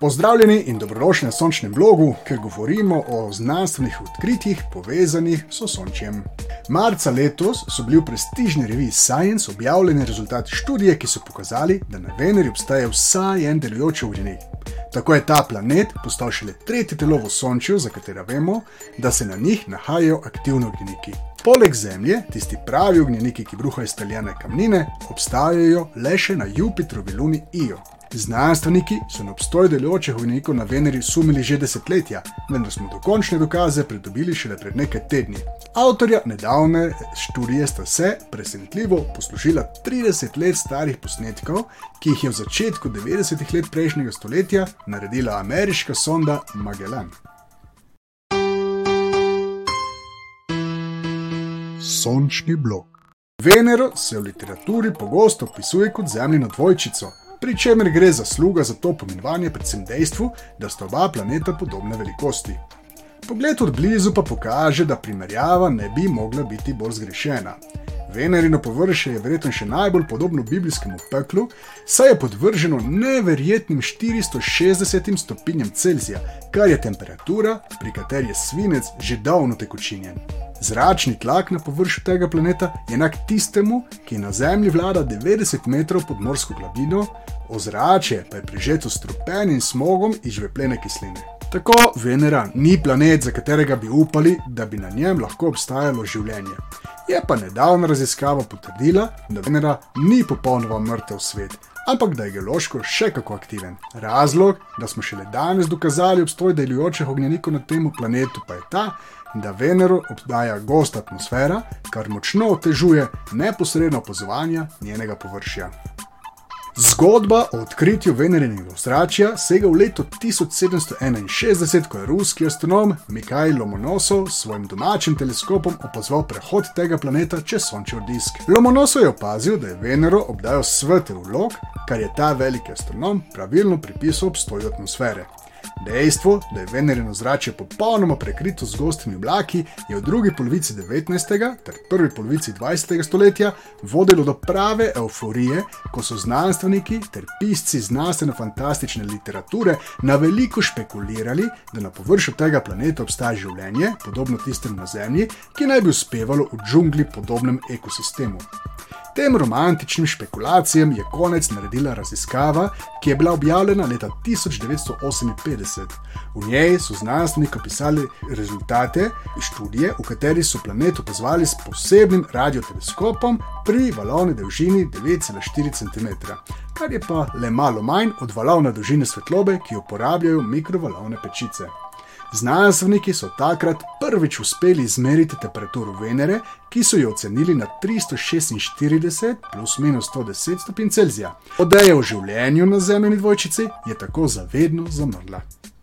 Pozdravljeni in dobrodošli na sončnem blogu, kjer govorimo o znanstvenih odkritjih povezanih s sončjem. Marca letos so bili v prestižni reviji Science objavljeni rezultati študije, ki so pokazali, da na Veneri obstaja vsaj en delujoč ognjenik. Tako je ta planet postal šele tretje telo v sončju, za katero vemo, da se na njih nahajajo aktivni ognjeniki. Poleg Zemlje, tisti pravi ognjeniki, ki bruhajo staljene kamnine, obstajajo le še na Jupitru, Luni Io. Znanstveniki so na obstoj delujočih ognjenikov na Veneri sumili že desetletja, vendar smo dokončne dokaze pridobili šele pred nekaj tedni. Avtorja nedavne študije sta se, presenetljivo, poslužila 30 let starih posnetkov, ki jih je v začetku 90-ih let prejšnjega stoletja naredila ameriška sonda Magellan. Sončni blok. Venero se v literaturi pogosto opisuje kot zemljino dvojčico, pri čemer gre zasluga za to pomenovanje predvsem dejstvu, da sta oba planeta podobne velikosti. Pogled od blizu pa kaže, da primerjava ne bi mogla biti bolj zgrešena. Venerino površje je verjetno še najbolj podobno biblijskemu peklu, saj je podvrženo neverjetnim 460 stopinjem Celzija, kar je temperatura, pri kateri je svinec že davno tekočinjen. Zračni tlak na površju tega planeta je enak tistemu, ki na Zemlji vlada 90 metrov pod morsko globino, ozračje pa je prežeto s strupenim smogom iz žveplene kisline. Tako Venera ni planet, za katerega bi upali, da bi na njem lahko obstajalo življenje. Je pa nedavna raziskava potrdila, da Venera ni popolnoma mrtev svet, ampak da je geološko še kako aktiven. Razlog, da smo šele danes dokazali obstoj delujočih ognjenikov na tem planetu, pa je ta, da Venero obdaja gost atmosfera, kar močno otežuje neposredno opazovanje njenega površja. Zgodba o odkritju Venerinega ozračja sega v leto 1761, ko je ruski astronom Mikhail Lomonosov s svojim domačim teleskopom opazoval prehod tega planeta čez sončev disk. Lomonosov je opazil, da je Venero obdajal svetel vlog, kar je ta veliki astronom pravilno pripisal obstoju atmosfere. Dejstvo, da je Venerino zrače popolnoma prekrito z gostimi oblaki, je v drugi polovici 19. ter prvi polovici 20. stoletja vodilo do prave euforije, ko so znanstveniki ter pisci znanstveno-fantastične literature na veliko špekulirali, da na površju tega planeta obstaja življenje, podobno tistemu na Zemlji, ki naj bi uspevalo v džungli podobnem ekosistemu. Tem romantičnim špekulacijam je konec naredila raziskava, ki je bila objavljena leta 1958. V njej so znanstveniki opisali rezultate študije, v kateri so planet opazovali s posebnim radioteleskopom pri valovni dolžini 9,4 cm, kar je pa le malo manj od valovne dolžine svetlobe, ki jo uporabljajo mikrovalovne pečice. Znanstveniki so takrat prvič uspeli izmeriti temperaturo Venere, ki so jo ocenili na 346 plus minus 110 stopinj Celzija. Odeja o življenju na Zemlji dvojčici je tako zavedno zamrla.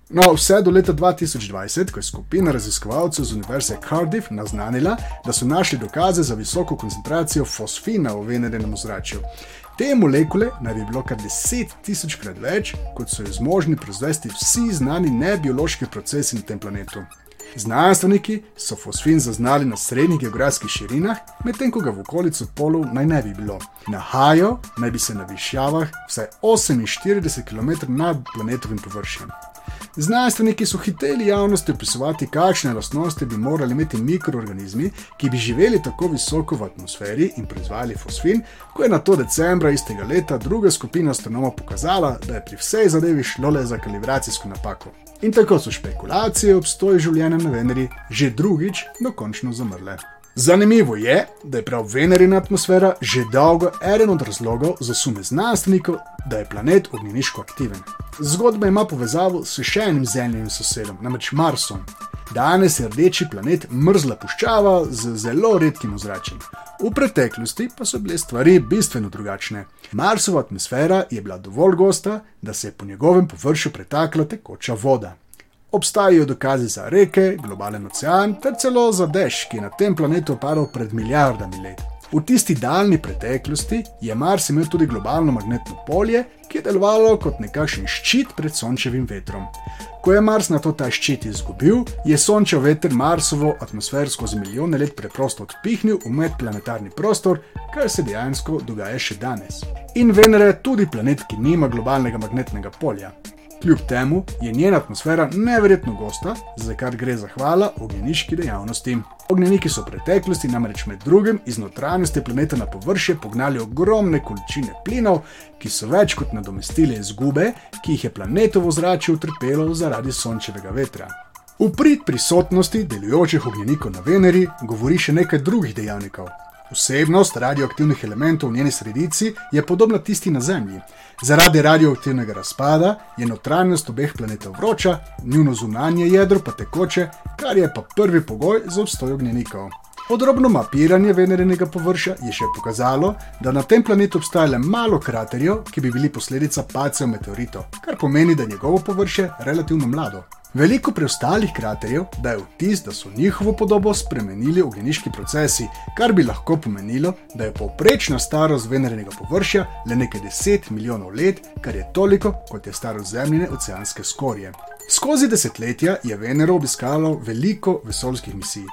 No, vse do leta 2020, ko je skupina raziskovalcev z Univerze Cardiff naznanila, da so našli dokaze za visoko koncentracijo fosfina v venerinem ozračju. Te molekule naj bi bilo kar deset tisočkrat več, kot so jo zmožni proizvesti vsi znani nebiološki procesi na tem planetu. Znanstveniki so fosfin zaznali na srednjih geografskih širinah, medtem ko ga v okolici polov naj ne bi bilo. Nahajajo naj bi se na višjavah vsaj 48 km nad planetovim površjem. Znanstveniki so hiteli javnosti opisovati, kakšne lastnosti bi morali imeti mikroorganizmi, ki bi živeli tako visoko v atmosferi in proizvajali fosfin, ko je na to decembra istega leta druga skupina astronomov pokazala, da je pri vsej zadevi šlo le za kalibracijsko napako. In tako so špekulacije o obstoju življenja na Veneri že drugič dokončno zamrle. Zanimivo je, da je prav Venerina atmosfera že dolgo eden od razlogov za sume znanstvenikov, da je planet ognjeniško aktiven. Zgodba ima povezavo s še enim zemljivim sosedom, namreč Marsom. Danes je rdeči planet mrzla puščava z zelo redkim ozračjem. V preteklosti pa so bile stvari bistveno drugačne. Marsova atmosfera je bila dovolj gosta, da se je po njegovem površju pretakla tekoča voda. Obstajajo dokazi za reke, globalen ocean ter celo za dež, ki je na tem planetu padal pred milijardami let. V tisti daljni preteklosti je Mars imel tudi globalno magnetno polje, ki je delovalo kot nekakšen ščit pred sončevim vetrom. Ko je Mars na to ta ščit izgubil, je sončev veter Marsovo atmosfero skozi milijone let preprosto odpihnil v medplanetarni prostor, kar se dejansko dogaja še danes. In Venera je tudi planet, ki nima globalnega magnetnega polja. Kljub temu je njena atmosfera neverjetno gosta, za kar gre zahvala ognjeniški dejavnosti. Ognjeniki so v preteklosti namreč med drugim iz notranjosti planeta na površje pognali ogromne količine plinov, ki so več kot nadomestili izgube, ki jih je planetovo zrače utrpelo zaradi sončevega vetra. V prid prisotnosti delujočih ognjenikov na Veneri govori še nekaj drugih dejavnikov. Vsebnost radioaktivnih elementov v njeni sredici je podobna tisti na Zemlji. Zaradi radioaktivnega razpada je notranjost obeh planetov vroča, njuno zunanje jedro pa tekoče, kar je pa prvi pogoj za obstoj ognjenikov. Podrobno mapiranje venerinega površja je še pokazalo, da na tem planetu obstaja le malo kraterjev, ki bi bili posledica pacev meteoritov, kar pomeni, da je njegovo površje relativno mlado. Veliko preostalih kraterjev daje vtis, da so njihovo podobo spremenili ognjeniški procesi, kar bi lahko pomenilo, da je povprečna starost venerinega površja le nekaj deset milijonov let, kar je toliko, kot je starost zemljine oceanske skorje. Skozi desetletja je Venero obiskalo veliko vesoljskih misij.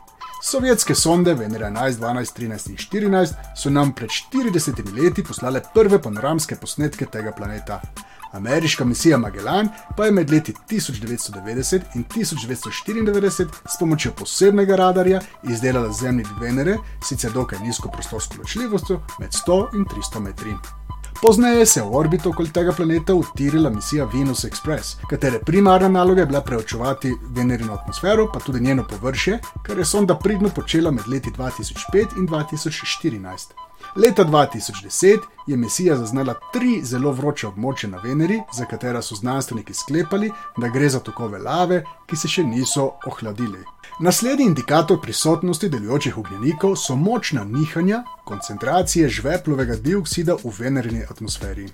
Sovjetske sonde Venera 11, 12, 13 in 14 so nam pred 40 leti poslale prve panoramske posnetke tega planeta. Ameriška misija Magellan pa je med leti 1990 in 1994 s pomočjo posebnega radarja izdelala zemlji Venere, sicer dokaj nizko prostorsko ločljivostjo, med 100 in 300 metri. Pozneje se je v orbito okoli tega planeta utirila misija Venus Express, katere primarna naloga je bila preučevati Venerino atmosfero, pa tudi njeno površje, kar je sonda pridno počela med leti 2005 in 2014. Leta 2010 je misija zaznala tri zelo vroče območja na Veneri, za katera so znanstveniki sklepali, da gre za tokove lave, ki se še niso ohladili. Naslednji indikator prisotnosti delujočih ognjenikov so močna nihanja koncentracije žveplovega dioksida v venerini atmosferi.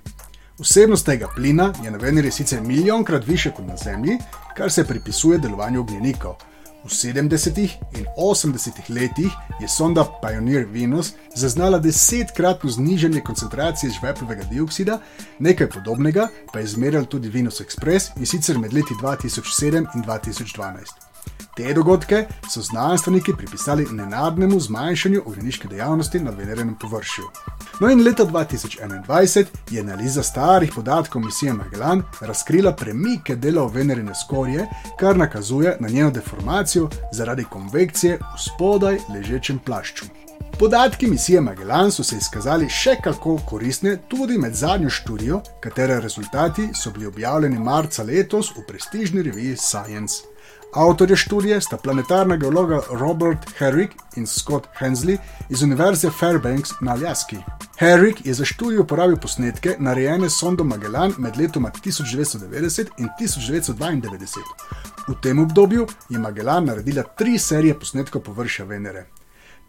Vsebnost tega plina je na Veneri sicer milijonkrat više kot na Zemlji, kar se pripisuje delovanju ognjenikov. V 70. in 80. letih je sonda Pioneer Venus zaznala desetkratno znižanje koncentracije žveplovega dioksida, nekaj podobnega pa je izmerjal tudi Venus Express in sicer med leti 2007 in 2012. Te dogodke so znanstveniki pripisali nenadnemu zmanjšanju ognjeniške dejavnosti na venerinem površju. No in leta 2021 je analiza starih podatkov misije Magellan razkrila premike delov venerine skorje, kar nakazuje na njeno deformacijo zaradi konvekcije v spodaj ležečem plašču. Podatki misije Magellan so se izkazali še kako koristne tudi med zadnjo študijo, katere rezultati so bili objavljeni marca letos v prestižni reviji Science. Avtorje študije sta planetarna geologa Robert Herrick in Scott Hensley iz Univerze Fairbanks na Aljaski. Herrick je za študijo uporabil posnetke, narejene s sondo Magellan med letoma 1990 in 1992. V tem obdobju je Magellan naredila tri serije posnetkov površja Venere.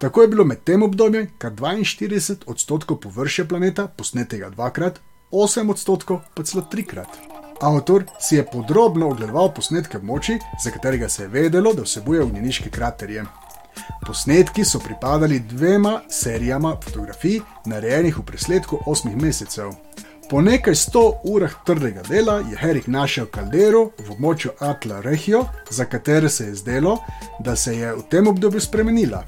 Tako je bilo med tem obdobjem kar 42 odstotkov površja planeta posnetega dvakrat, 8 odstotkov pa celo trikrat. Avtor si je podrobno ogledoval posnetke moči, za katerega se je vedelo, da vsebuje ognjeniške kraterje. Posnetki so pripadali dvema serijama fotografij, narejenih v presledku osmih mesecev. Po nekaj sto urah trdega dela je Herik našel kaldero v območju Atla Regio, za katero se je zdelo, da se je v tem obdobju spremenila.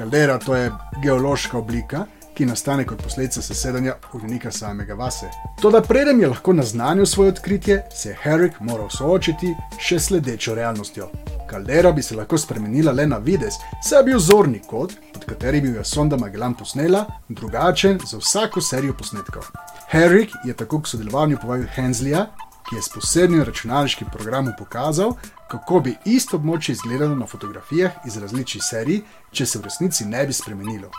Kaldera to je geološka oblika, ki nastane kot posledica sesedanja ognjenika samega vase. Toda preden je lahko naznanil svoje odkritje, se je Herrick moral soočiti še s sledečo realnostjo. Kaldera bi se lahko spremenila le na vides, saj je bil zorni kot, pod katerim jo sonda Magellan posnela, drugačen za vsako serijo posnetkov. Herrick je tako k sodelovanju povabil Henslija, ki je s posebnim računalniškim programom pokazal, kako bi isto območje izgledalo na fotografijah iz različnih serij, če se v resnici ne bi spremenilo.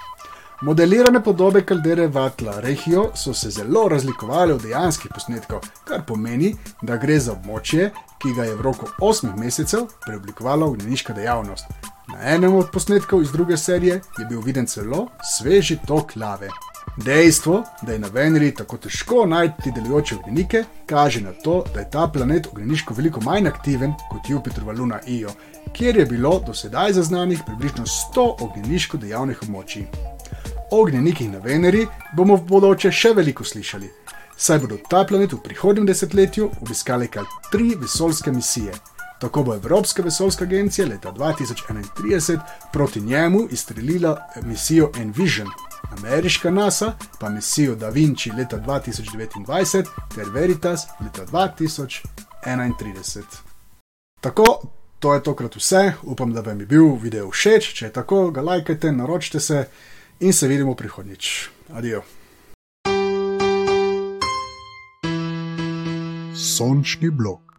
Modelirane podobe kaldere Vatla Regio so se zelo razlikovale od dejanskih posnetkov, kar pomeni, da gre za območje, ki ga je v roku 8 mesecev preoblikovala ognjeniška dejavnost. Na enem od posnetkov iz druge serije je bil viden celo sveži tok lave. Dejstvo, da je na Veneri tako težko najti delujoče ognjenike, kaže na to, da je ta planet ognjeniško veliko manj aktiven kot Jupiterova Luna Io, kjer je bilo do sedaj zaznanih približno 100 ognjeniško dejavnih območij ognjenikih na Veneri bomo v bodoče še veliko slišali, saj bodo ta planet v prihodnjem desetletju obiskali kar tri vesoljske misije. Tako bo Evropska vesoljska agencija leta 2031 proti njemu izstrelila misijo Envision, ameriška NASA pa misijo Da Vinci leta 2029 ter Veritas leta 2030. 31. Tako, to je tokrat vse. Upam, da vam je bil video všeč. Če je tako, ga lajkajte, naročite se in se vidimo prihodnjič. Adijo. Sončni blok.